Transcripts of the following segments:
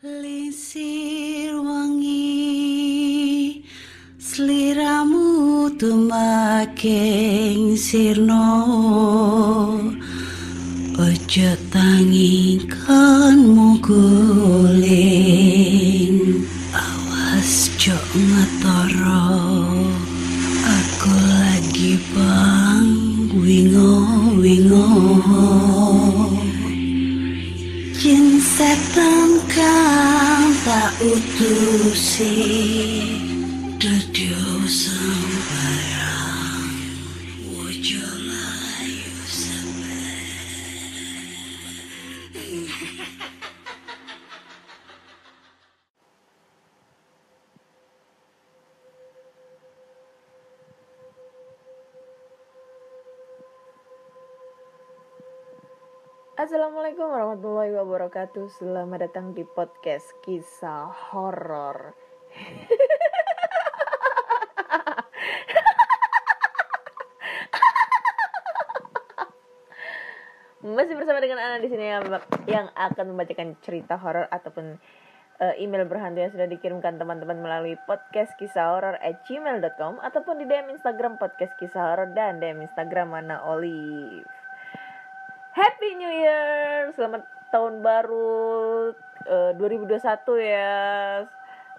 Lisir wangi Seliramu tumaking sirno. Ojo tangingkanmu guling Awas jok ngetoro. Aku lagi bang wingo wingo. Jin setan kang tak utusi Assalamualaikum warahmatullahi wabarakatuh Selamat datang di podcast kisah horor Masih bersama dengan Ana di sini yang, akan membacakan cerita horor ataupun eh, email berhantu yang sudah dikirimkan teman-teman melalui podcast kisah horor at gmail.com ataupun di DM Instagram podcast kisah horor dan DM Instagram Mana Olive. Happy New Year, selamat tahun baru eh, 2021 ya.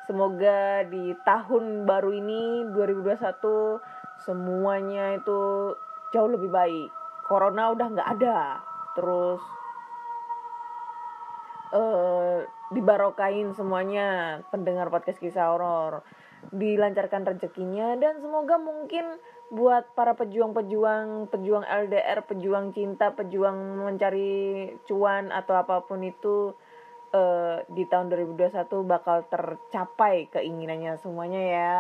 Semoga di tahun baru ini 2021 semuanya itu jauh lebih baik. Corona udah nggak ada, terus eh dibarokain semuanya pendengar podcast kisah horor dilancarkan rezekinya dan semoga mungkin buat para pejuang-pejuang pejuang LDR pejuang cinta pejuang mencari cuan atau apa pun itu eh, di tahun 2021 bakal tercapai keinginannya semuanya ya.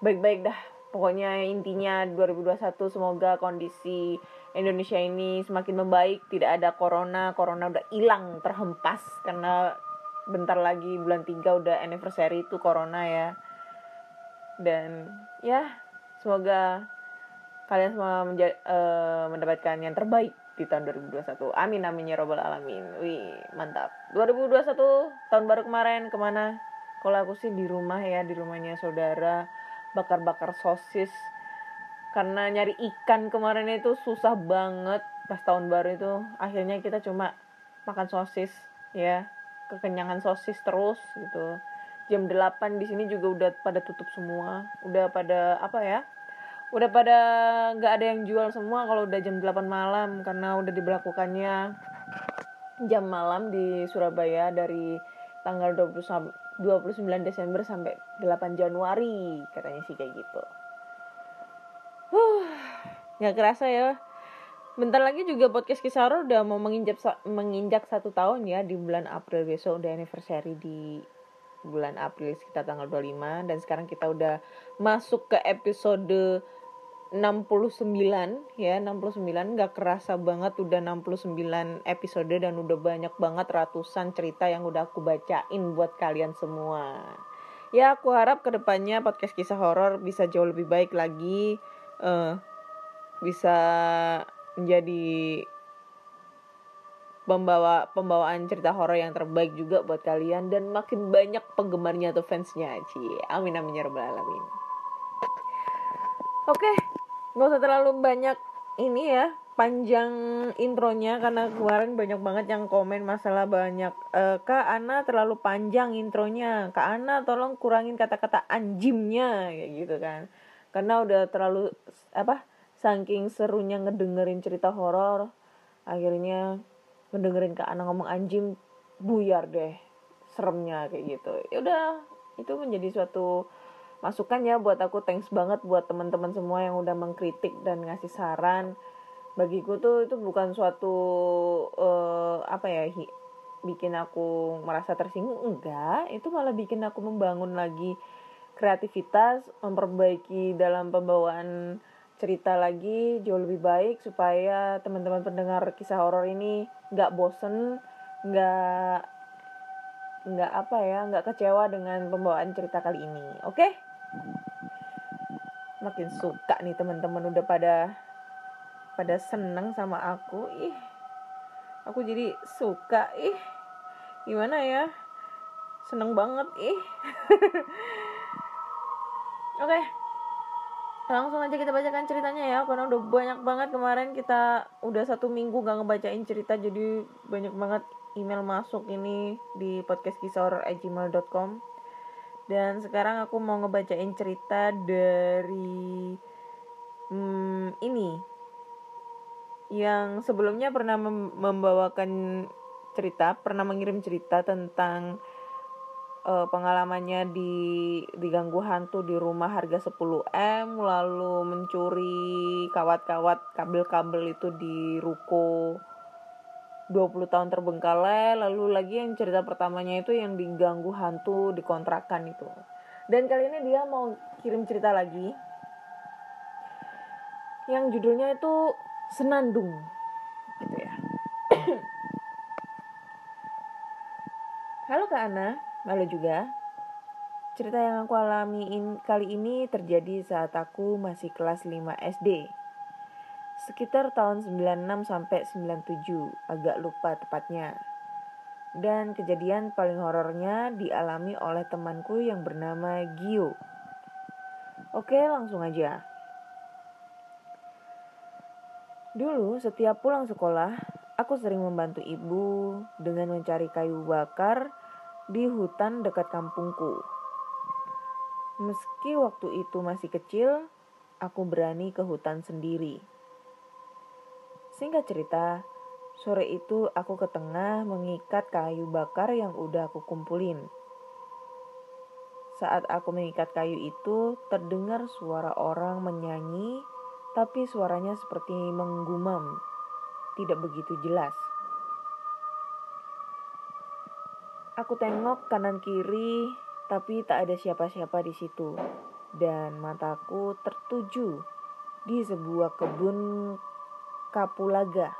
Baik-baik dah. Pokoknya intinya 2021 semoga kondisi Indonesia ini semakin membaik. Tidak ada corona. Corona udah hilang terhempas. Karena bentar lagi bulan 3 udah anniversary itu corona ya. Dan ya semoga kalian semua eh, mendapatkan yang terbaik di tahun 2021 amin amin ya robbal alamin. Wih mantap. 2021 tahun baru kemarin ke mana? Kalau aku sih di rumah ya di rumahnya saudara bakar-bakar sosis. Karena nyari ikan kemarin itu susah banget. Pas tahun baru itu akhirnya kita cuma makan sosis ya. Kekenyangan sosis terus gitu jam 8 di sini juga udah pada tutup semua udah pada apa ya udah pada nggak ada yang jual semua kalau udah jam 8 malam karena udah diberlakukannya jam malam di Surabaya dari tanggal 20 sam- 29 Desember sampai 8 Januari katanya sih kayak gitu Huh, kerasa ya. Bentar lagi juga podcast kisah horor udah mau menginjak menginjak satu tahun ya di bulan April besok udah anniversary di bulan April sekitar tanggal 25 dan sekarang kita udah masuk ke episode 69 ya. 69 nggak kerasa banget udah 69 episode dan udah banyak banget ratusan cerita yang udah aku bacain buat kalian semua. Ya aku harap ke depannya podcast kisah horor bisa jauh lebih baik lagi eh, bisa menjadi pembawa pembawaan cerita horor yang terbaik juga buat kalian. Dan makin banyak penggemarnya atau fansnya Ci. Amin amin ya rabbal alamin. Oke, nggak usah terlalu banyak ini ya panjang intronya. Karena kemarin banyak banget yang komen masalah banyak. Eh, Kak Ana terlalu panjang intronya. Kak Ana tolong kurangin kata-kata anjimnya kayak gitu kan. Karena udah terlalu apa saking serunya ngedengerin cerita horor akhirnya ngedengerin Kak Ana ngomong anjing buyar deh seremnya kayak gitu. Ya udah itu menjadi suatu masukan ya buat aku. Thanks banget buat teman-teman semua yang udah mengkritik dan ngasih saran. Bagiku tuh itu bukan suatu eh, apa ya hi- bikin aku merasa tersinggung. Enggak itu malah bikin aku membangun lagi kreativitas memperbaiki dalam pembawaan cerita lagi jauh lebih baik supaya teman-teman pendengar kisah horor ini nggak bosen nggak nggak apa ya nggak kecewa dengan pembawaan cerita kali ini oke? Makin suka nih teman-teman udah pada pada seneng sama aku ih. Aku jadi suka ih. Gimana ya? Seneng banget ih. Oke langsung aja kita bacakan ceritanya ya karena udah banyak banget kemarin kita udah satu minggu gak ngebacain cerita jadi banyak banget email masuk ini di podcast kisahhoror@gmail.com dan sekarang aku mau ngebacain cerita dari hmm, ini yang sebelumnya pernah mem- membawakan cerita pernah mengirim cerita tentang uh, pengalamannya di diganggu hantu di rumah harga 10M lalu mencuri kawat-kawat kabel-kabel itu di ruko 20 tahun terbengkalai lalu lagi yang cerita pertamanya itu yang diganggu hantu di kontrakan itu. Dan kali ini dia mau kirim cerita lagi yang judulnya itu senandung gitu ya. Halo Kak Ana, Halo juga. Cerita yang aku alami in, kali ini terjadi saat aku masih kelas 5 SD. Sekitar tahun 96 sampai 97, agak lupa tepatnya. Dan kejadian paling horornya dialami oleh temanku yang bernama Gio. Oke, langsung aja. Dulu setiap pulang sekolah, aku sering membantu ibu dengan mencari kayu bakar di hutan dekat kampungku. Meski waktu itu masih kecil, aku berani ke hutan sendiri. Singkat cerita, sore itu aku ke tengah mengikat kayu bakar yang udah aku kumpulin. Saat aku mengikat kayu itu, terdengar suara orang menyanyi, tapi suaranya seperti menggumam, tidak begitu jelas. Aku tengok kanan kiri, tapi tak ada siapa-siapa di situ. Dan mataku tertuju di sebuah kebun kapulaga.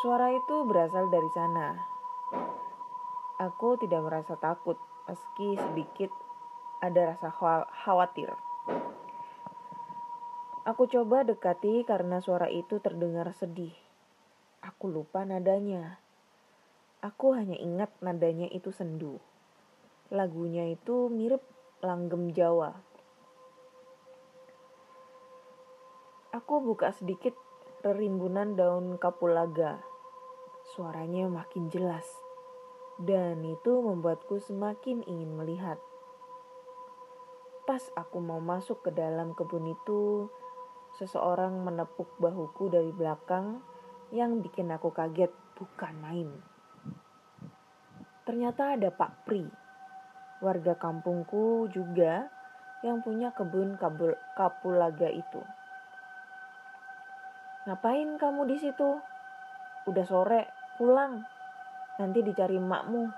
Suara itu berasal dari sana. Aku tidak merasa takut, meski sedikit ada rasa khawatir. Aku coba dekati karena suara itu terdengar sedih. Aku lupa nadanya. Aku hanya ingat nadanya itu sendu. Lagunya itu mirip langgem Jawa. Aku buka sedikit rerimbunan daun kapulaga. Suaranya makin jelas. Dan itu membuatku semakin ingin melihat. Pas aku mau masuk ke dalam kebun itu, seseorang menepuk bahuku dari belakang yang bikin aku kaget bukan main. Ternyata ada Pak Pri, warga kampungku juga yang punya kebun kabul, kapulaga itu. Ngapain kamu di situ? Udah sore, pulang. Nanti dicari emakmu,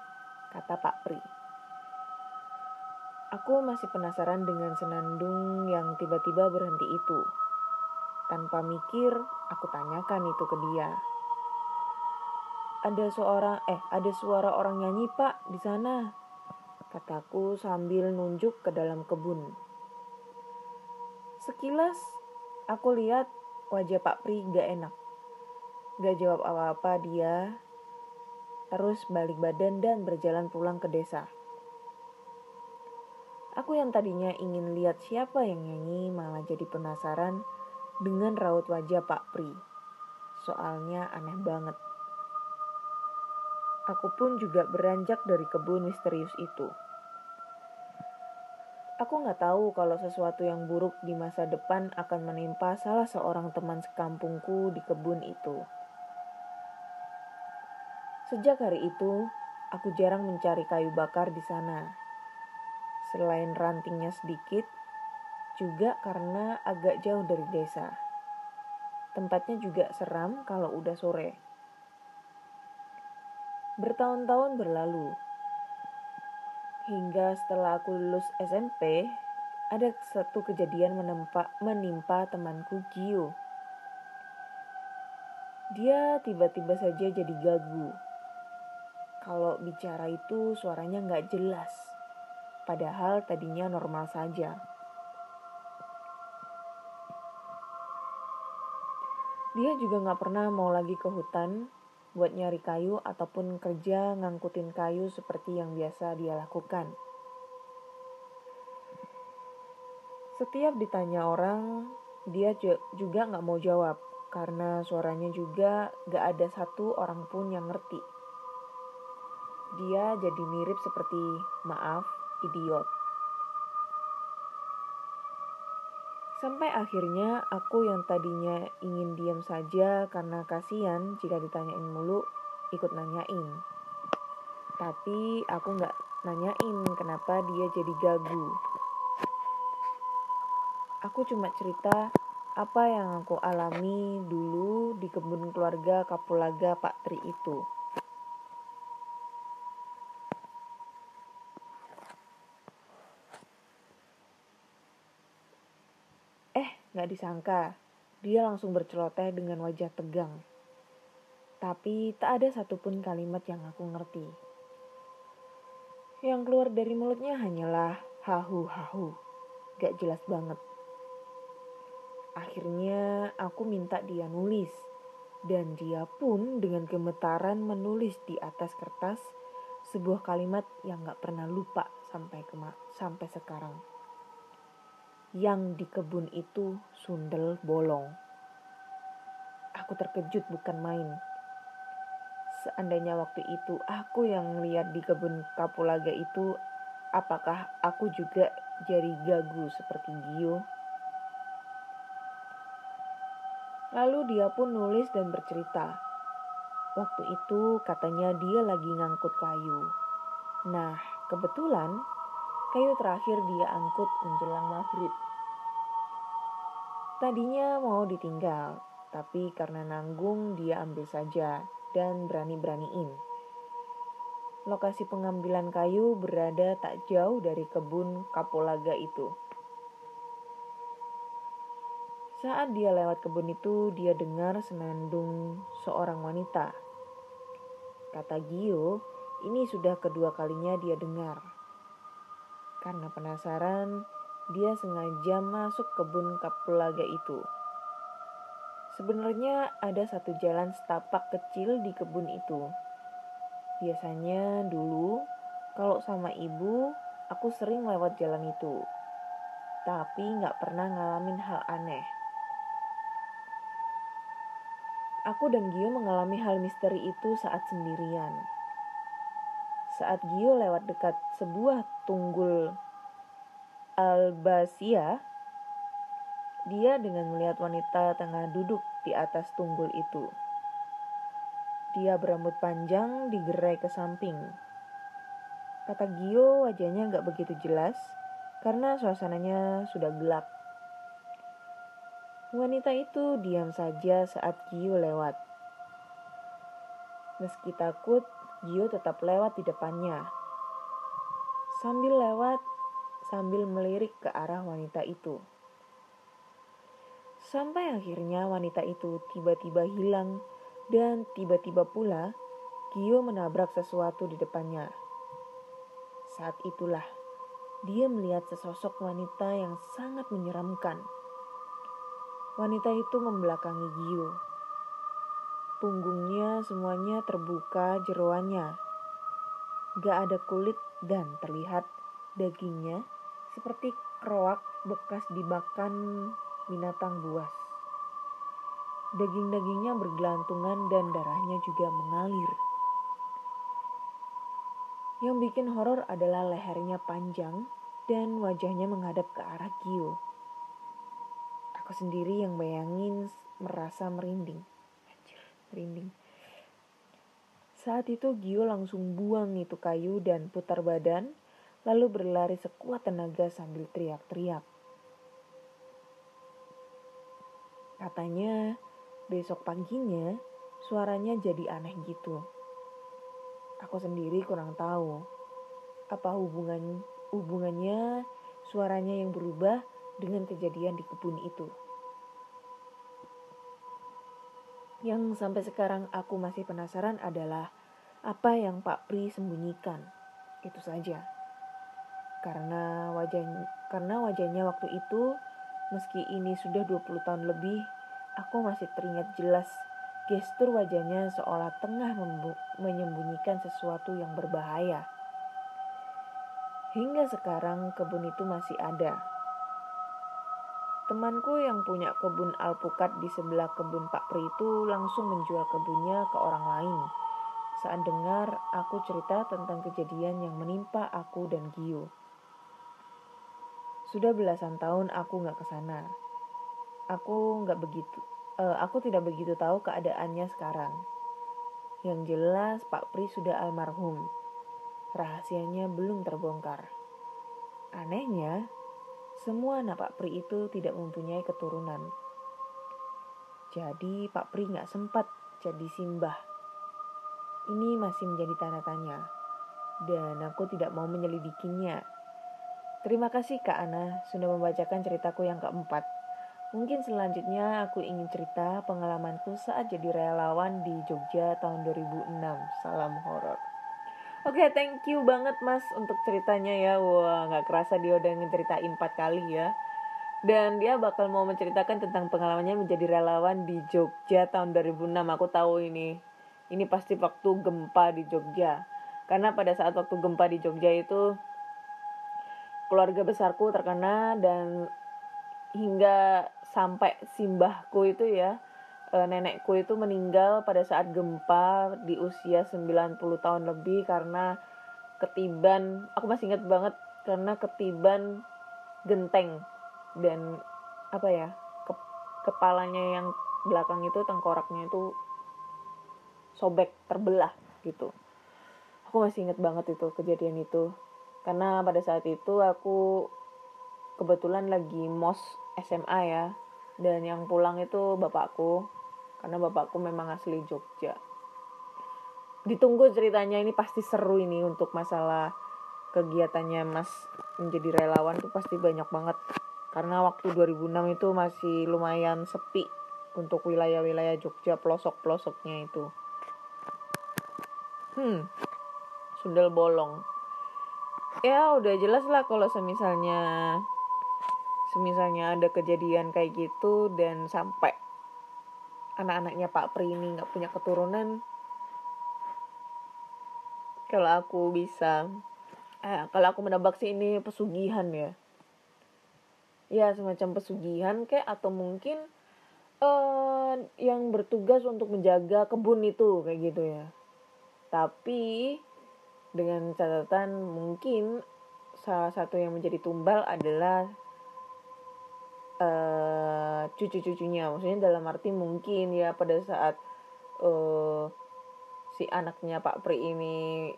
kata Pak Pri. Aku masih penasaran dengan senandung yang tiba-tiba berhenti itu. Tanpa mikir, aku tanyakan itu ke dia ada seorang eh ada suara orang nyanyi pak di sana. Kataku sambil nunjuk ke dalam kebun. Sekilas aku lihat wajah Pak Pri gak enak. Gak jawab apa-apa dia. Terus balik badan dan berjalan pulang ke desa. Aku yang tadinya ingin lihat siapa yang nyanyi malah jadi penasaran dengan raut wajah Pak Pri. Soalnya aneh banget. Aku pun juga beranjak dari kebun misterius itu. Aku nggak tahu kalau sesuatu yang buruk di masa depan akan menimpa salah seorang teman sekampungku di kebun itu. Sejak hari itu, aku jarang mencari kayu bakar di sana. Selain rantingnya sedikit, juga karena agak jauh dari desa. Tempatnya juga seram kalau udah sore. Bertahun-tahun berlalu. Hingga setelah aku lulus SMP, ada satu kejadian menempa, menimpa temanku Gio. Dia tiba-tiba saja jadi gagu. Kalau bicara itu suaranya nggak jelas, padahal tadinya normal saja. Dia juga nggak pernah mau lagi ke hutan buat nyari kayu ataupun kerja ngangkutin kayu seperti yang biasa dia lakukan. Setiap ditanya orang, dia juga nggak mau jawab karena suaranya juga gak ada satu orang pun yang ngerti. Dia jadi mirip seperti maaf, idiot. Sampai akhirnya aku yang tadinya ingin diam saja karena kasihan jika ditanyain mulu ikut nanyain. Tapi aku nggak nanyain kenapa dia jadi gagu. Aku cuma cerita apa yang aku alami dulu di kebun keluarga Kapulaga Pak Tri itu. Gak disangka, dia langsung berceloteh dengan wajah tegang. Tapi tak ada satupun kalimat yang aku ngerti. Yang keluar dari mulutnya hanyalah hahu-hahu. Gak jelas banget. Akhirnya aku minta dia nulis. Dan dia pun dengan gemetaran menulis di atas kertas sebuah kalimat yang gak pernah lupa sampai, sampai sekarang yang di kebun itu sundel bolong. Aku terkejut bukan main. Seandainya waktu itu aku yang lihat di kebun kapulaga itu, apakah aku juga jadi gagu seperti Gio? Lalu dia pun nulis dan bercerita. Waktu itu katanya dia lagi ngangkut kayu. Nah, kebetulan Kayu terakhir dia angkut menjelang maghrib. Tadinya mau ditinggal, tapi karena nanggung dia ambil saja dan berani-beraniin. Lokasi pengambilan kayu berada tak jauh dari kebun kapolaga itu. Saat dia lewat kebun itu, dia dengar senandung seorang wanita. Kata Gio, ini sudah kedua kalinya dia dengar. Karena penasaran, dia sengaja masuk kebun kapulaga itu. Sebenarnya ada satu jalan setapak kecil di kebun itu. Biasanya dulu, kalau sama ibu, aku sering lewat jalan itu. Tapi nggak pernah ngalamin hal aneh. Aku dan Gio mengalami hal misteri itu saat sendirian. Saat Gio lewat dekat sebuah tunggul albasia, dia dengan melihat wanita tengah duduk di atas tunggul itu. Dia berambut panjang digerai ke samping. Kata Gio wajahnya gak begitu jelas karena suasananya sudah gelap. Wanita itu diam saja saat Gio lewat. Meski takut, Gio tetap lewat di depannya. Sambil lewat, sambil melirik ke arah wanita itu. Sampai akhirnya wanita itu tiba-tiba hilang dan tiba-tiba pula Gio menabrak sesuatu di depannya. Saat itulah dia melihat sesosok wanita yang sangat menyeramkan. Wanita itu membelakangi Gio Punggungnya semuanya terbuka jeroannya. Gak ada kulit dan terlihat dagingnya seperti keroak bekas dibakan binatang buas. Daging-dagingnya bergelantungan dan darahnya juga mengalir. Yang bikin horor adalah lehernya panjang dan wajahnya menghadap ke arah Gio. Aku sendiri yang bayangin merasa merinding merinding. Saat itu Gio langsung buang itu kayu dan putar badan, lalu berlari sekuat tenaga sambil teriak-teriak. Katanya besok paginya suaranya jadi aneh gitu. Aku sendiri kurang tahu apa hubungan hubungannya suaranya yang berubah dengan kejadian di kebun itu. Yang sampai sekarang aku masih penasaran adalah apa yang Pak Pri sembunyikan. Itu saja. Karena wajahnya, karena wajahnya waktu itu, meski ini sudah 20 tahun lebih, aku masih teringat jelas Gestur wajahnya seolah tengah menyembunyikan sesuatu yang berbahaya. Hingga sekarang kebun itu masih ada. Temanku yang punya kebun alpukat di sebelah kebun Pak Pri itu langsung menjual kebunnya ke orang lain. Saat dengar aku cerita tentang kejadian yang menimpa aku dan Gio. Sudah belasan tahun aku nggak ke sana. Aku nggak begitu uh, aku tidak begitu tahu keadaannya sekarang. Yang jelas Pak Pri sudah almarhum. Rahasianya belum terbongkar. Anehnya, semua anak Pak Pri itu tidak mempunyai keturunan. Jadi Pak Pri nggak sempat jadi simbah. Ini masih menjadi tanda tanya. Dan aku tidak mau menyelidikinya. Terima kasih Kak Ana sudah membacakan ceritaku yang keempat. Mungkin selanjutnya aku ingin cerita pengalamanku saat jadi relawan di Jogja tahun 2006. Salam horor. Oke, okay, thank you banget Mas untuk ceritanya ya. Wah, nggak kerasa dia udah ngeceritain empat kali ya. Dan dia bakal mau menceritakan tentang pengalamannya menjadi relawan di Jogja tahun 2006. Aku tahu ini. Ini pasti waktu gempa di Jogja. Karena pada saat waktu gempa di Jogja itu keluarga besarku terkena dan hingga sampai simbahku itu ya e, nenekku itu meninggal pada saat gempa di usia 90 tahun lebih karena ketiban. Aku masih ingat banget karena ketiban genteng dan apa ya ke, kepalanya yang belakang itu tengkoraknya itu sobek terbelah gitu. Aku masih ingat banget itu kejadian itu. Karena pada saat itu aku kebetulan lagi mos SMA ya. Dan yang pulang itu bapakku karena bapakku memang asli Jogja. Ditunggu ceritanya ini pasti seru ini untuk masalah kegiatannya Mas menjadi relawan tuh pasti banyak banget. Karena waktu 2006 itu masih lumayan sepi untuk wilayah-wilayah Jogja pelosok-pelosoknya itu. Hmm sundel bolong. Ya udah jelas lah kalau semisalnya semisalnya ada kejadian kayak gitu dan sampai anak-anaknya Pak Pri ini nggak punya keturunan kalau aku bisa eh, kalau aku menebak sih ini pesugihan ya. Ya semacam pesugihan kayak atau mungkin eh, yang bertugas untuk menjaga kebun itu kayak gitu ya. Tapi dengan catatan mungkin salah satu yang menjadi tumbal adalah uh, cucu-cucunya. Maksudnya dalam arti mungkin ya pada saat uh, si anaknya Pak Pri ini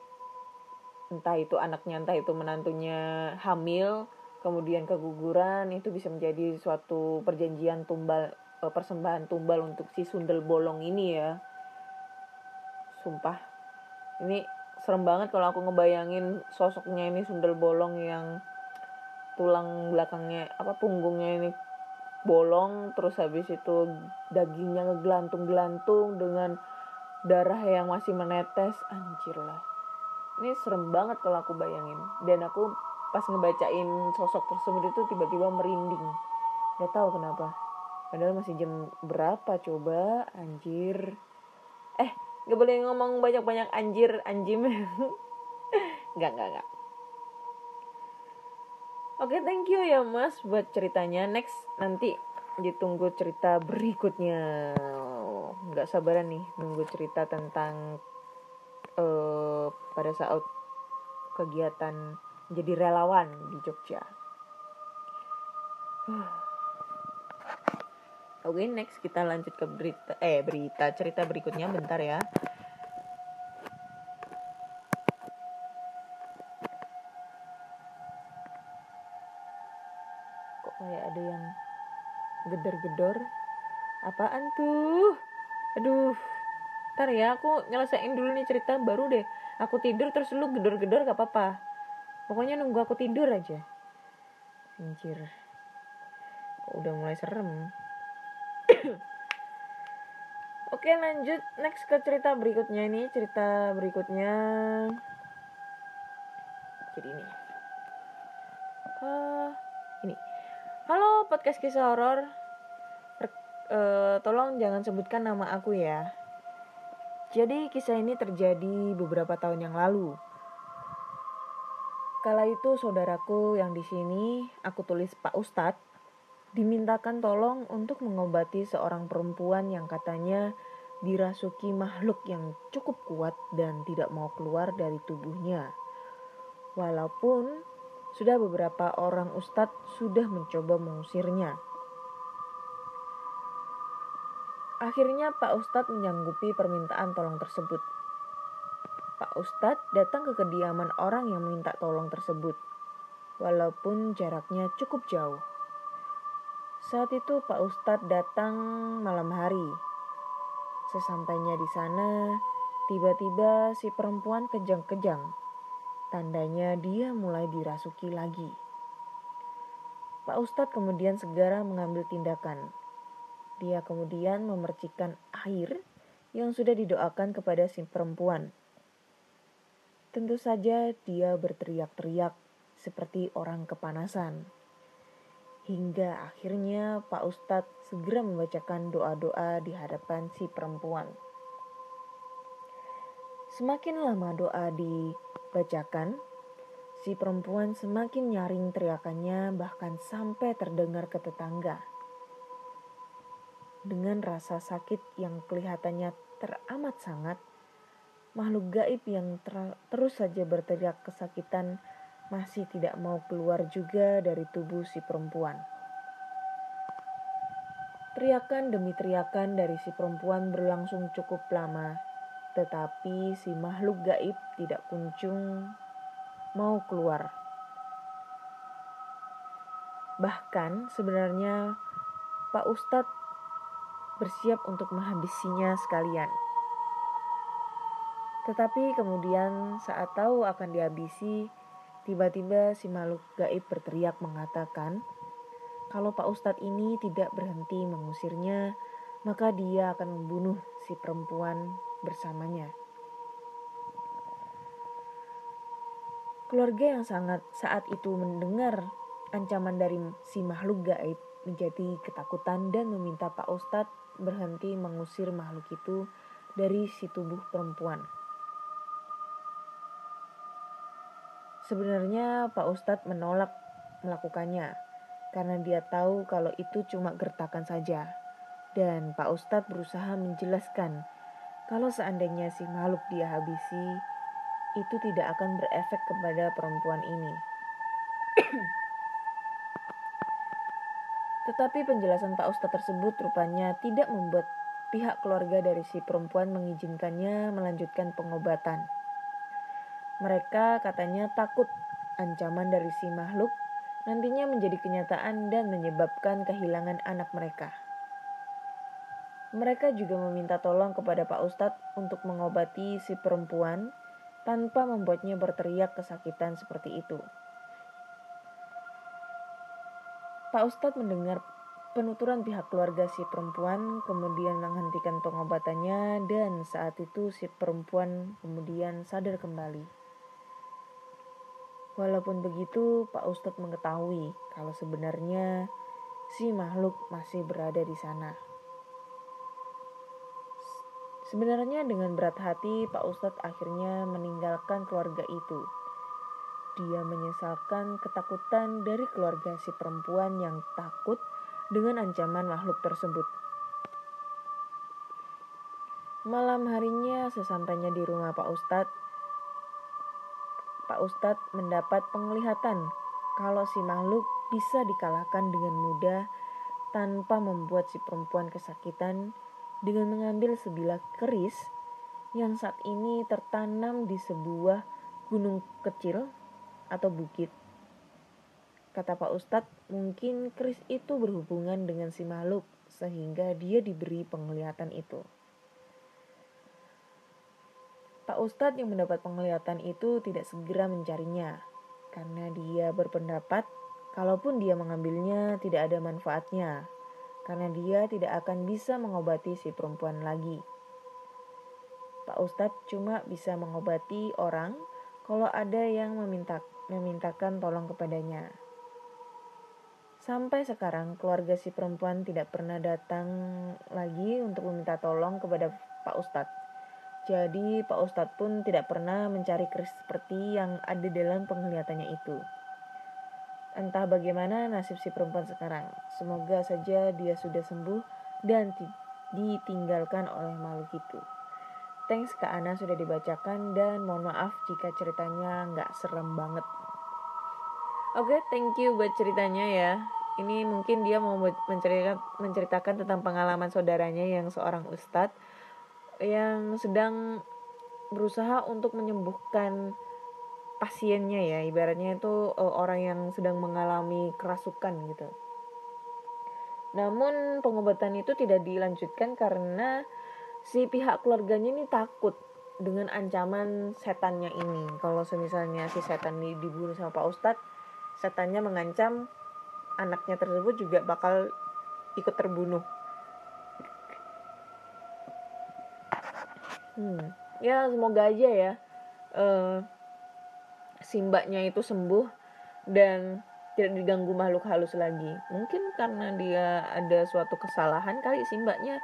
entah itu anaknya entah itu menantunya hamil kemudian keguguran itu bisa menjadi suatu perjanjian tumbal uh, persembahan tumbal untuk si sundel bolong ini ya. Sumpah. Ini serem banget kalau aku ngebayangin sosoknya ini sundel bolong yang tulang belakangnya apa punggungnya ini bolong terus habis itu dagingnya ngegelantung-gelantung dengan darah yang masih menetes. Anjir lah. Ini serem banget kalau aku bayangin. Dan aku pas ngebacain sosok tersebut itu tiba-tiba merinding. Gak tahu kenapa. Padahal masih jam berapa coba. Anjir. Eh gak boleh ngomong banyak-banyak anjir anjim. Nggak nggak nggak Oke, okay, thank you ya Mas buat ceritanya. Next nanti ditunggu cerita berikutnya. Nggak sabaran nih nunggu cerita tentang uh, pada saat kegiatan jadi relawan di Jogja. Oke, okay, next kita lanjut ke berita eh berita cerita berikutnya bentar ya. Gedor-gedor apaan tuh? Aduh. Ntar ya aku nyelesain dulu nih cerita baru deh. Aku tidur terus lu gedor-gedor gak apa-apa. Pokoknya nunggu aku tidur aja. Anjir. Kok udah mulai serem? Oke lanjut. Next ke cerita berikutnya ini. Cerita berikutnya. Jadi ini. Uh, ini. Halo podcast kisah horor uh, tolong jangan sebutkan nama aku ya Jadi kisah ini terjadi beberapa tahun yang lalu. Kala itu saudaraku yang di sini aku tulis Pak Ustadz dimintakan tolong untuk mengobati seorang perempuan yang katanya dirasuki makhluk yang cukup kuat dan tidak mau keluar dari tubuhnya. Walaupun sudah beberapa orang ustadz sudah mencoba mengusirnya. Akhirnya Pak Ustadz menyanggupi permintaan tolong tersebut. Pak Ustadz datang ke kediaman orang yang minta tolong tersebut, walaupun jaraknya cukup jauh. Saat itu Pak Ustadz datang malam hari. Sesampainya di sana, tiba-tiba si perempuan kejang-kejang. Tandanya dia mulai dirasuki lagi. Pak Ustadz kemudian segera mengambil tindakan dia kemudian memercikan air yang sudah didoakan kepada si perempuan. Tentu saja dia berteriak-teriak seperti orang kepanasan. Hingga akhirnya Pak Ustadz segera membacakan doa-doa di hadapan si perempuan. Semakin lama doa dibacakan, si perempuan semakin nyaring teriakannya bahkan sampai terdengar ke tetangga dengan rasa sakit yang kelihatannya teramat sangat, makhluk gaib yang ter terus saja berteriak kesakitan masih tidak mau keluar juga dari tubuh si perempuan. Teriakan demi teriakan dari si perempuan berlangsung cukup lama, tetapi si makhluk gaib tidak kunjung mau keluar. Bahkan sebenarnya Pak Ustadz bersiap untuk menghabisinya sekalian. Tetapi kemudian saat tahu akan dihabisi, tiba-tiba si makhluk gaib berteriak mengatakan, kalau Pak Ustadz ini tidak berhenti mengusirnya, maka dia akan membunuh si perempuan bersamanya. Keluarga yang sangat saat itu mendengar ancaman dari si makhluk gaib menjadi ketakutan dan meminta Pak Ustadz berhenti mengusir makhluk itu dari si tubuh perempuan. Sebenarnya Pak Ustadz menolak melakukannya karena dia tahu kalau itu cuma gertakan saja. Dan Pak Ustadz berusaha menjelaskan kalau seandainya si makhluk dia habisi, itu tidak akan berefek kepada perempuan ini. Tetapi penjelasan Pak Ustadz tersebut rupanya tidak membuat pihak keluarga dari si perempuan mengizinkannya melanjutkan pengobatan. Mereka katanya takut ancaman dari si makhluk nantinya menjadi kenyataan dan menyebabkan kehilangan anak mereka. Mereka juga meminta tolong kepada Pak Ustadz untuk mengobati si perempuan tanpa membuatnya berteriak kesakitan seperti itu. Pak Ustadz mendengar penuturan pihak keluarga si perempuan, kemudian menghentikan pengobatannya, dan saat itu si perempuan kemudian sadar kembali. Walaupun begitu, Pak Ustadz mengetahui kalau sebenarnya si makhluk masih berada di sana. Sebenarnya dengan berat hati, Pak Ustadz akhirnya meninggalkan keluarga itu dia menyesalkan ketakutan dari keluarga si perempuan yang takut dengan ancaman makhluk tersebut. Malam harinya sesampainya di rumah Pak Ustadz, Pak Ustadz mendapat penglihatan kalau si makhluk bisa dikalahkan dengan mudah tanpa membuat si perempuan kesakitan dengan mengambil sebilah keris yang saat ini tertanam di sebuah gunung kecil atau bukit. Kata Pak Ustadz, mungkin keris itu berhubungan dengan si makhluk sehingga dia diberi penglihatan itu. Pak Ustadz yang mendapat penglihatan itu tidak segera mencarinya karena dia berpendapat kalaupun dia mengambilnya tidak ada manfaatnya karena dia tidak akan bisa mengobati si perempuan lagi. Pak Ustadz cuma bisa mengobati orang kalau ada yang meminta memintakan tolong kepadanya. Sampai sekarang keluarga si perempuan tidak pernah datang lagi untuk meminta tolong kepada Pak Ustadz. Jadi Pak Ustadz pun tidak pernah mencari keris seperti yang ada dalam penglihatannya itu. Entah bagaimana nasib si perempuan sekarang. Semoga saja dia sudah sembuh dan ditinggalkan oleh makhluk itu. Thanks Kak Ana sudah dibacakan dan mohon maaf jika ceritanya nggak serem banget. Oke, okay, thank you buat ceritanya ya. Ini mungkin dia mau menceritakan, menceritakan tentang pengalaman saudaranya yang seorang ustadz yang sedang berusaha untuk menyembuhkan pasiennya ya. Ibaratnya itu uh, orang yang sedang mengalami kerasukan gitu. Namun pengobatan itu tidak dilanjutkan karena si pihak keluarganya ini takut dengan ancaman setannya ini. Kalau misalnya si setan ini dibunuh sama Pak Ustadz, setannya mengancam anaknya tersebut juga bakal ikut terbunuh. Hmm, ya semoga aja ya uh, si mbaknya itu sembuh dan tidak diganggu makhluk halus lagi. Mungkin karena dia ada suatu kesalahan kali si mbaknya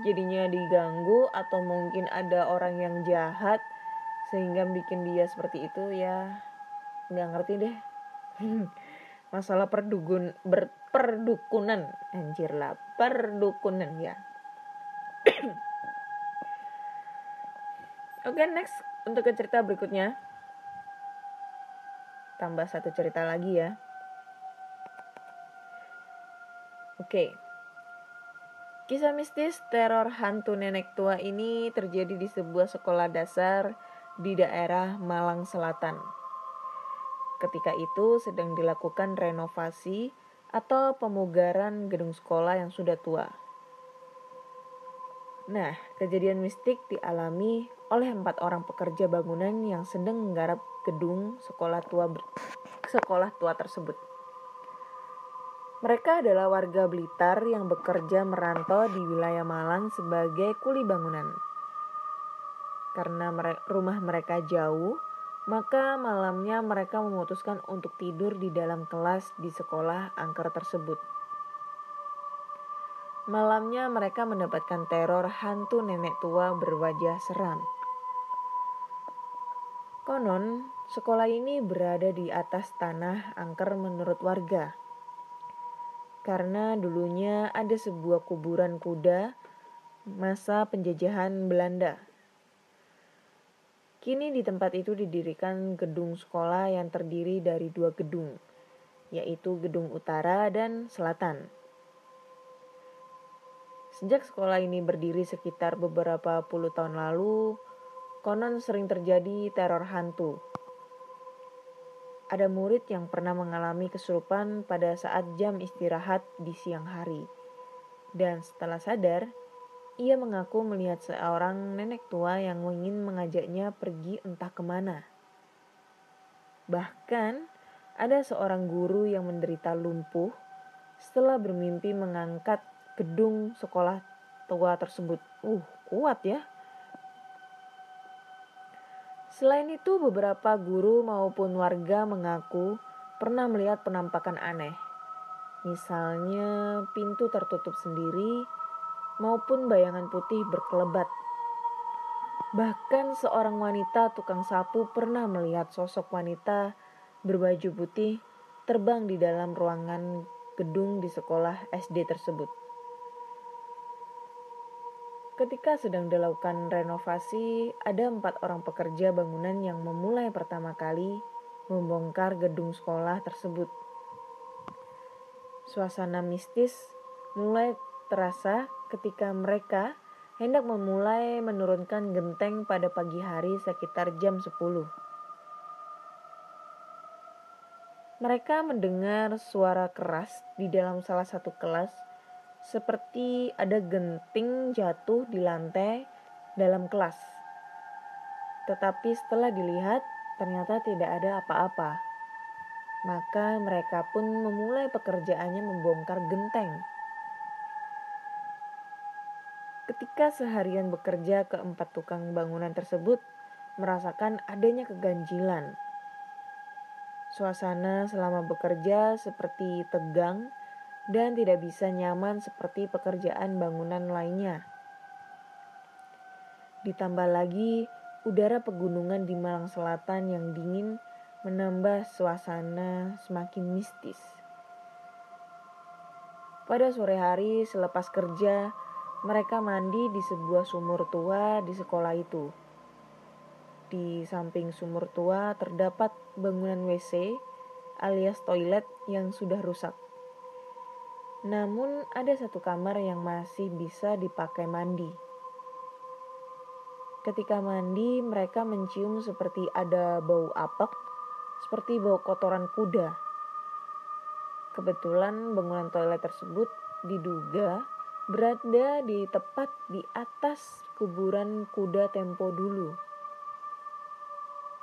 jadinya diganggu atau mungkin ada orang yang jahat sehingga bikin dia seperti itu ya nggak ngerti deh. Masalah perdukun berperdukunan anjir lah perdukunan ya. Oke okay, next. Untuk ke cerita berikutnya. Tambah satu cerita lagi ya. Oke. okay. Kisah mistis teror hantu nenek tua ini terjadi di sebuah sekolah dasar di daerah Malang Selatan. Ketika itu sedang dilakukan renovasi atau pemugaran gedung sekolah yang sudah tua. Nah, kejadian mistik dialami oleh empat orang pekerja bangunan yang sedang menggarap gedung sekolah tua sekolah tua tersebut. Mereka adalah warga Blitar yang bekerja merantau di wilayah Malang sebagai kuli bangunan. Karena rumah mereka jauh, maka malamnya mereka memutuskan untuk tidur di dalam kelas di sekolah angker tersebut. Malamnya mereka mendapatkan teror hantu nenek tua berwajah seram. Konon, sekolah ini berada di atas tanah angker menurut warga karena dulunya ada sebuah kuburan kuda masa penjajahan Belanda. Kini di tempat itu didirikan gedung sekolah yang terdiri dari dua gedung, yaitu gedung utara dan selatan. Sejak sekolah ini berdiri sekitar beberapa puluh tahun lalu, konon sering terjadi teror hantu ada murid yang pernah mengalami kesurupan pada saat jam istirahat di siang hari. Dan setelah sadar, ia mengaku melihat seorang nenek tua yang ingin mengajaknya pergi entah ke mana. Bahkan, ada seorang guru yang menderita lumpuh setelah bermimpi mengangkat gedung sekolah tua tersebut. Uh, kuat ya. Selain itu, beberapa guru maupun warga mengaku pernah melihat penampakan aneh. Misalnya, pintu tertutup sendiri maupun bayangan putih berkelebat. Bahkan seorang wanita tukang sapu pernah melihat sosok wanita berbaju putih terbang di dalam ruangan gedung di sekolah SD tersebut. Ketika sedang dilakukan renovasi, ada empat orang pekerja bangunan yang memulai pertama kali membongkar gedung sekolah tersebut. Suasana mistis mulai terasa ketika mereka hendak memulai menurunkan genteng pada pagi hari sekitar jam 10. Mereka mendengar suara keras di dalam salah satu kelas seperti ada genting jatuh di lantai dalam kelas. Tetapi setelah dilihat, ternyata tidak ada apa-apa. Maka mereka pun memulai pekerjaannya membongkar genteng. Ketika seharian bekerja keempat tukang bangunan tersebut merasakan adanya keganjilan. Suasana selama bekerja seperti tegang dan tidak bisa nyaman seperti pekerjaan bangunan lainnya. Ditambah lagi udara pegunungan di Malang Selatan yang dingin menambah suasana semakin mistis. Pada sore hari selepas kerja, mereka mandi di sebuah sumur tua di sekolah itu. Di samping sumur tua terdapat bangunan WC alias toilet yang sudah rusak. Namun ada satu kamar yang masih bisa dipakai mandi. Ketika mandi, mereka mencium seperti ada bau apek, seperti bau kotoran kuda. Kebetulan bangunan toilet tersebut diduga berada di tepat di atas kuburan kuda tempo dulu.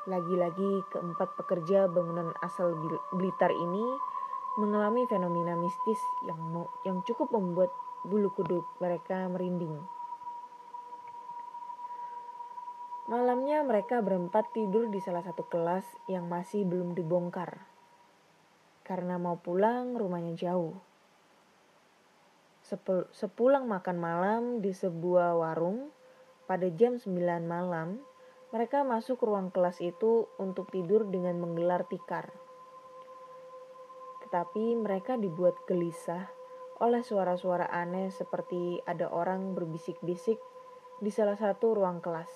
Lagi-lagi keempat pekerja bangunan asal Blitar ini mengalami fenomena mistis yang yang cukup membuat bulu kuduk mereka merinding. Malamnya mereka berempat tidur di salah satu kelas yang masih belum dibongkar. Karena mau pulang rumahnya jauh. Sepul sepulang makan malam di sebuah warung pada jam 9 malam, mereka masuk ruang kelas itu untuk tidur dengan menggelar tikar. Tetapi mereka dibuat gelisah oleh suara-suara aneh seperti ada orang berbisik-bisik di salah satu ruang kelas.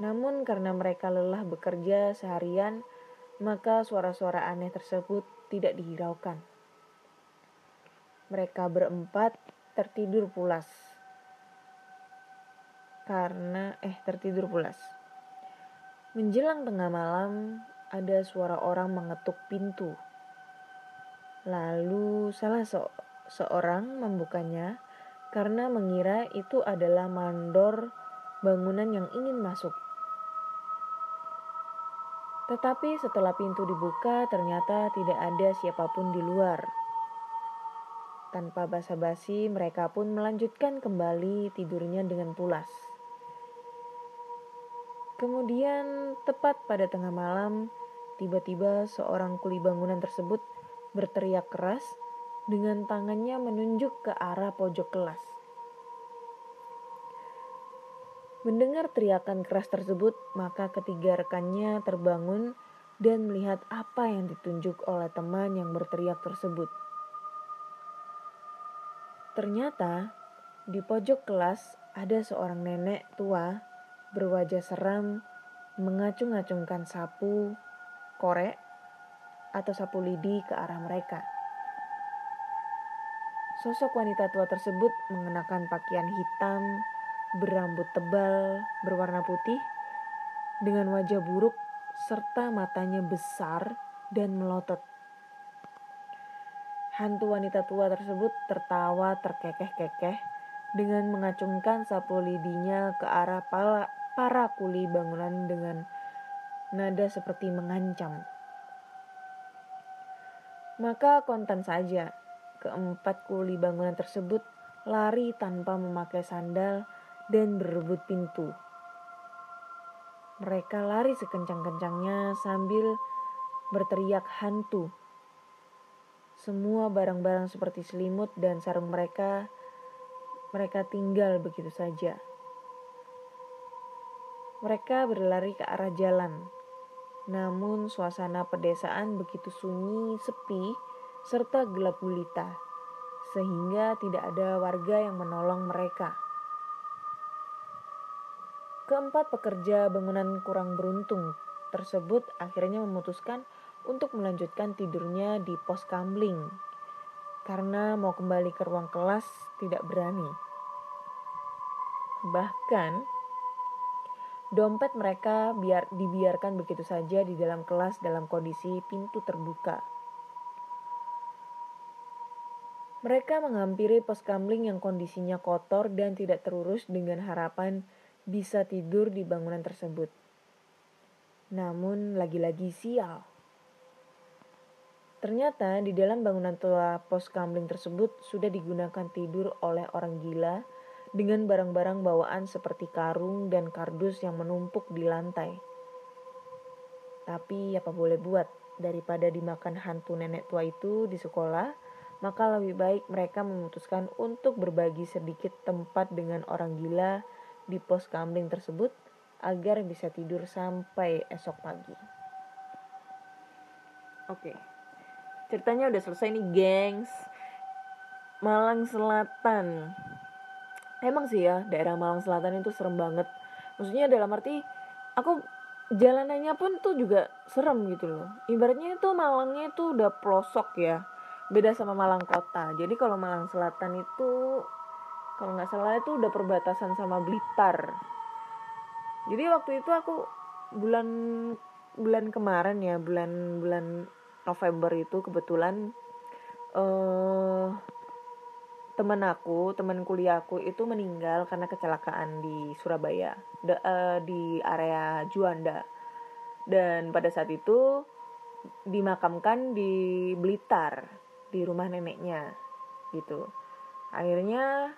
Namun karena mereka lelah bekerja seharian, maka suara-suara aneh tersebut tidak dihiraukan. Mereka berempat tertidur pulas. Karena eh tertidur pulas. Menjelang tengah malam, ada suara orang mengetuk pintu. Lalu salah se seorang membukanya karena mengira itu adalah mandor bangunan yang ingin masuk. Tetapi setelah pintu dibuka, ternyata tidak ada siapa pun di luar. Tanpa basa-basi, mereka pun melanjutkan kembali tidurnya dengan pulas. Kemudian, tepat pada tengah malam, tiba-tiba seorang kuli bangunan tersebut berteriak keras dengan tangannya menunjuk ke arah pojok kelas. Mendengar teriakan keras tersebut, maka ketiga rekannya terbangun dan melihat apa yang ditunjuk oleh teman yang berteriak tersebut. Ternyata di pojok kelas ada seorang nenek tua berwajah seram mengacung-acungkan sapu korek atau sapu lidi ke arah mereka. Sosok wanita tua tersebut mengenakan pakaian hitam berambut tebal berwarna putih dengan wajah buruk serta matanya besar dan melotot. Hantu wanita tua tersebut tertawa terkekeh-kekeh dengan mengacungkan sapu lidinya ke arah para, kuli bangunan dengan nada seperti mengancam. Maka kontan saja, keempat kuli bangunan tersebut lari tanpa memakai sandal dan berebut pintu. Mereka lari sekencang-kencangnya sambil berteriak hantu. Semua barang-barang seperti selimut dan sarung mereka mereka tinggal begitu saja. Mereka berlari ke arah jalan. Namun suasana pedesaan begitu sunyi, sepi, serta gelap gulita, sehingga tidak ada warga yang menolong mereka. Keempat pekerja bangunan kurang beruntung tersebut akhirnya memutuskan untuk melanjutkan tidurnya di pos kamling karena mau kembali ke ruang kelas tidak berani. Bahkan dompet mereka biar dibiarkan begitu saja di dalam kelas dalam kondisi pintu terbuka. Mereka menghampiri pos kamling yang kondisinya kotor dan tidak terurus dengan harapan bisa tidur di bangunan tersebut. Namun lagi-lagi sial. Ternyata di dalam bangunan tua pos kamling tersebut sudah digunakan tidur oleh orang gila dengan barang-barang bawaan seperti karung dan kardus yang menumpuk di lantai. Tapi apa boleh buat, daripada dimakan hantu nenek tua itu di sekolah, maka lebih baik mereka memutuskan untuk berbagi sedikit tempat dengan orang gila di pos kamling tersebut agar bisa tidur sampai esok pagi. Oke. Ceritanya udah selesai nih, gengs. Malang Selatan. Emang sih ya, daerah Malang Selatan itu serem banget. Maksudnya dalam arti aku jalanannya pun tuh juga serem gitu loh. Ibaratnya itu Malangnya itu udah pelosok ya. Beda sama Malang Kota. Jadi kalau Malang Selatan itu kalau nggak salah itu udah perbatasan sama Blitar. Jadi waktu itu aku bulan bulan kemarin ya, bulan bulan November itu kebetulan eh teman aku, teman kuliahku itu meninggal karena kecelakaan di Surabaya, de, eh, di area Juanda. Dan pada saat itu dimakamkan di Blitar, di rumah neneknya, gitu. Akhirnya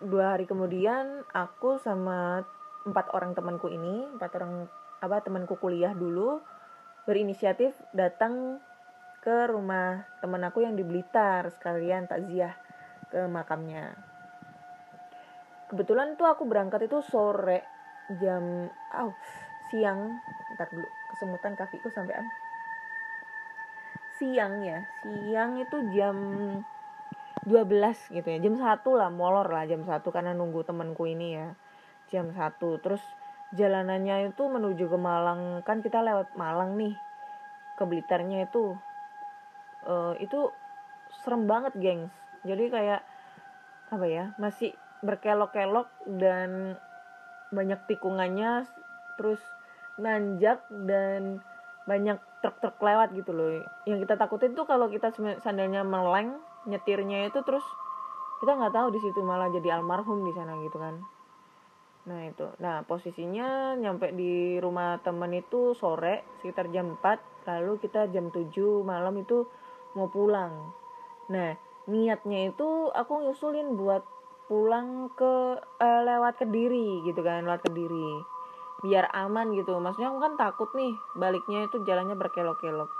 dua hari kemudian aku sama empat orang temanku ini, empat orang apa temanku kuliah dulu berinisiatif datang ke rumah teman aku yang di Blitar sekalian takziah ke makamnya. Kebetulan tuh aku berangkat itu sore jam oh, siang. Ntar dulu kesemutan kakiku sampean. Siang ya siang itu jam 12 gitu ya. Jam satu lah molor lah jam satu karena nunggu temanku ini ya. Jam satu terus jalanannya itu menuju ke Malang. Kan kita lewat Malang nih ke Blitarnya itu. Uh, itu serem banget gengs jadi kayak apa ya masih berkelok-kelok dan banyak tikungannya terus nanjak dan banyak truk-truk lewat gitu loh. Yang kita takutin tuh kalau kita sandalnya meleng nyetirnya itu terus kita nggak tahu di situ malah jadi almarhum di sana gitu kan. Nah itu. Nah posisinya nyampe di rumah temen itu sore sekitar jam 4 lalu kita jam 7 malam itu mau pulang. Nah niatnya itu aku nyusulin buat pulang ke eh, lewat kediri gitu kan lewat kediri. Biar aman gitu. Maksudnya aku kan takut nih baliknya itu jalannya berkelok-kelok.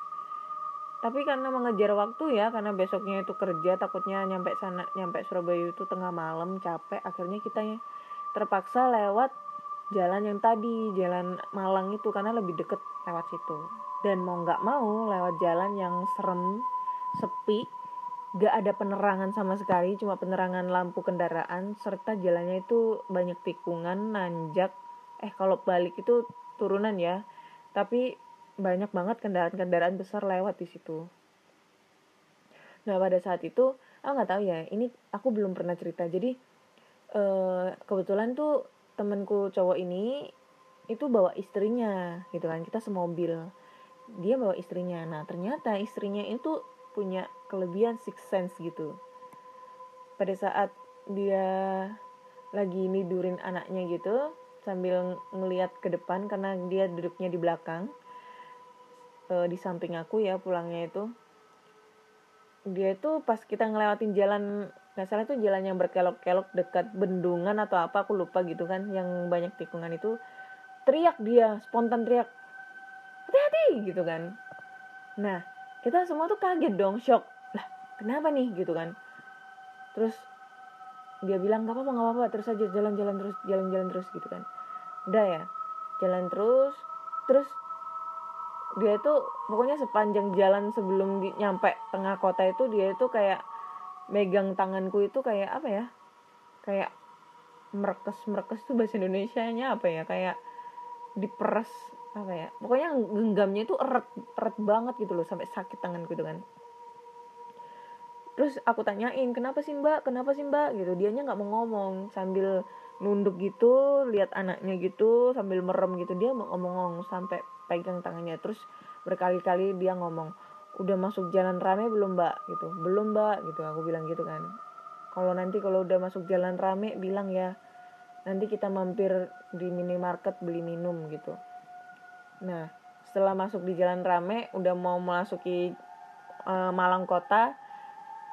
Tapi karena mengejar waktu ya karena besoknya itu kerja takutnya nyampe sana nyampe Surabaya itu tengah malam capek akhirnya kita ya terpaksa lewat jalan yang tadi jalan Malang itu karena lebih deket lewat situ. Dan mau nggak mau lewat jalan yang serem sepi gak ada penerangan sama sekali cuma penerangan lampu kendaraan serta jalannya itu banyak tikungan nanjak. Eh kalau balik itu turunan ya. Tapi banyak banget kendaraan-kendaraan besar lewat di situ. Nah pada saat itu aku nggak tahu ya ini aku belum pernah cerita. Jadi eh, kebetulan tuh temanku cowok ini itu bawa istrinya gitu kan. Kita semobil. Dia bawa istrinya. Nah ternyata istrinya itu punya kelebihan six sense gitu. Pada saat dia lagi nidurin anaknya gitu sambil ngeliat ke depan karena dia duduknya di belakang e, di samping aku ya pulangnya itu dia itu pas kita ngelewatin jalan nggak salah itu jalan yang berkelok-kelok dekat bendungan atau apa aku lupa gitu kan yang banyak tikungan itu teriak dia spontan teriak hati-hati! gitu kan. Nah kita semua tuh kaget dong shock. Lah kenapa nih? Gitu kan. Terus dia bilang nggak apa-apa nggak apa-apa. Terus aja jalan-jalan terus jalan-jalan terus gitu kan. Udah ya jalan terus. Terus dia itu pokoknya sepanjang jalan sebelum di, nyampe tengah kota itu dia itu kayak megang tanganku itu kayak apa ya? Kayak merekes merekes tuh bahasa Indonesia nya apa ya? Kayak diperes apa ya? Pokoknya genggamnya itu erat erat banget gitu loh sampai sakit tangan gitu kan. Terus aku tanyain kenapa sih mbak? Kenapa sih mbak? Gitu. Dianya nggak mau ngomong sambil nunduk gitu lihat anaknya gitu sambil merem gitu dia mau ngomong sampai pegang tangannya. Terus berkali-kali dia ngomong udah masuk jalan rame belum mbak? Gitu. Belum mbak. Gitu aku bilang gitu kan. Kalau nanti kalau udah masuk jalan rame bilang ya nanti kita mampir di minimarket beli minum gitu Nah, setelah masuk di jalan rame, udah mau memasuki uh, Malang kota,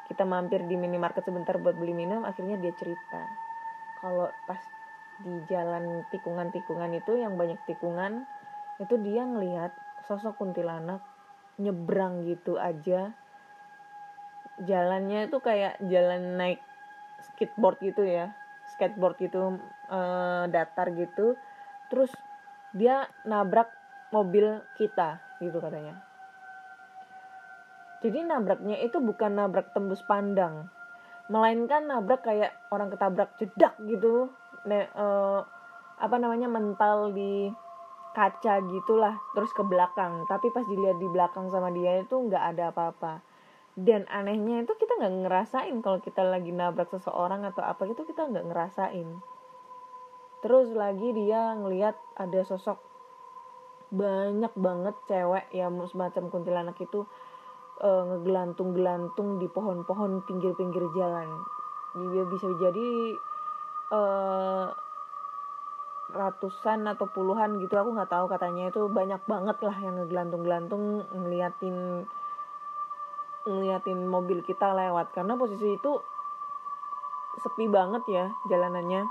kita mampir di minimarket sebentar buat beli minum, akhirnya dia cerita. Kalau pas di jalan tikungan-tikungan itu yang banyak tikungan, itu dia ngelihat sosok kuntilanak nyebrang gitu aja. Jalannya itu kayak jalan naik skateboard gitu ya. skateboard gitu eh, datar gitu terus dia nabrak mobil kita gitu katanya. Jadi nabraknya itu bukan nabrak tembus pandang. Melainkan nabrak kayak orang ketabrak jedak gitu. Ne, eh, apa namanya mental di kaca gitulah terus ke belakang. Tapi pas dilihat di belakang sama dia itu nggak ada apa-apa. Dan anehnya itu kita nggak ngerasain kalau kita lagi nabrak seseorang atau apa gitu kita nggak ngerasain. Terus lagi dia ngelihat ada sosok banyak banget cewek yang semacam kuntilanak itu eh, ngegelantung-gelantung di pohon-pohon pinggir-pinggir jalan. Dia bisa jadi eh, ratusan atau puluhan gitu aku nggak tahu katanya. Itu banyak banget lah yang ngegelantung-gelantung ngeliatin ngeliatin mobil kita lewat. Karena posisi itu sepi banget ya jalanannya.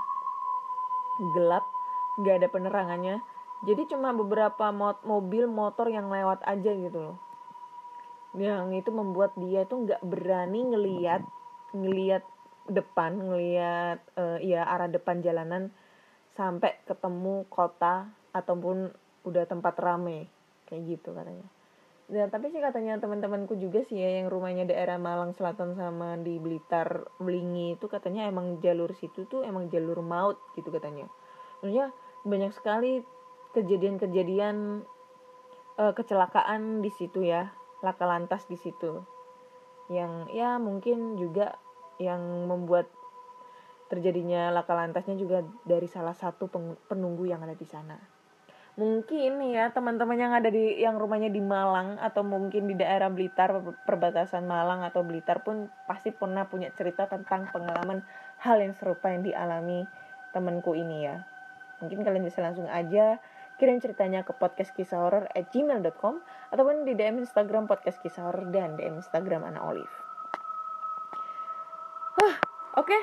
Gelap nggak ada penerangannya jadi cuma beberapa mot mobil motor yang lewat aja gitu loh. Yang itu membuat dia itu nggak berani ngeliat ngeliat depan ngeliat eh, ya arah depan jalanan sampai ketemu kota ataupun udah tempat rame. Kayak gitu katanya. Dan tapi sih katanya teman-temanku juga sih ya yang rumahnya daerah Malang Selatan sama di Blitar Blingi itu katanya emang jalur situ tuh emang jalur maut gitu katanya. Maksudnya banyak sekali kejadian-kejadian eh, kecelakaan di situ ya laka lantas di situ yang ya mungkin juga yang membuat terjadinya laka lantasnya juga dari salah satu penunggu yang ada di sana. Mungkin ya teman-teman yang ada di yang rumahnya di Malang atau mungkin di daerah Blitar per- perbatasan Malang atau Blitar pun pasti pernah punya cerita tentang pengalaman hal yang serupa yang dialami temanku ini ya. Mungkin kalian bisa langsung aja kirim ceritanya ke podcast kisah horor at gmail.com ataupun di DM Instagram podcast kisah horor dan DM Instagram Ana Olive. Hah, oke.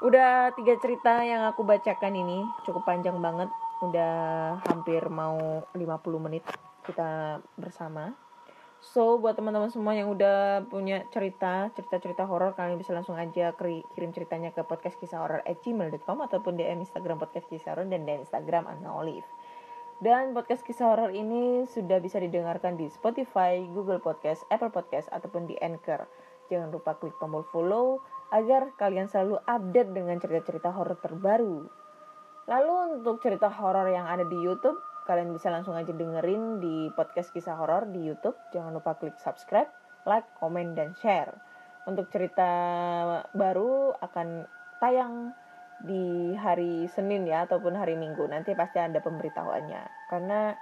Udah tiga cerita yang aku bacakan ini cukup panjang banget. Udah hampir mau 50 menit kita bersama. So, buat teman-teman semua yang udah punya cerita, cerita-cerita horor, kalian bisa langsung aja kirim ceritanya ke podcast kisah horor at gmail.com ataupun DM Instagram podcast kisah horor dan DM Instagram Anna Olive. Dan podcast kisah horor ini sudah bisa didengarkan di Spotify, Google Podcast, Apple Podcast, ataupun di Anchor. Jangan lupa klik tombol follow agar kalian selalu update dengan cerita-cerita horor terbaru. Lalu untuk cerita horor yang ada di YouTube, kalian bisa langsung aja dengerin di podcast kisah horor di YouTube. Jangan lupa klik subscribe, like, komen, dan share. Untuk cerita baru akan tayang di hari Senin ya ataupun hari Minggu. Nanti pasti ada pemberitahuannya. Karena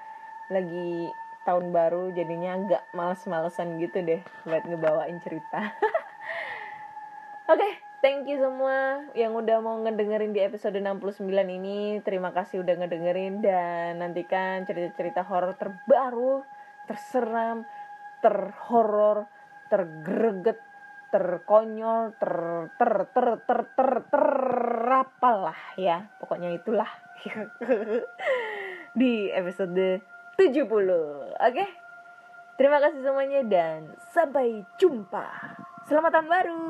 lagi tahun baru jadinya agak males-malesan gitu deh buat ngebawain cerita. Oke, thank you semua yang udah mau ngedengerin di episode 69 ini. Terima kasih udah ngedengerin dan nantikan cerita-cerita horor terbaru, terseram, terhoror, tergreget, terkonyol, ter ter ter ter ter ter apalah ya. Pokoknya itulah. di episode 70. Oke? Terima kasih semuanya dan sampai jumpa. Selamat tahun baru.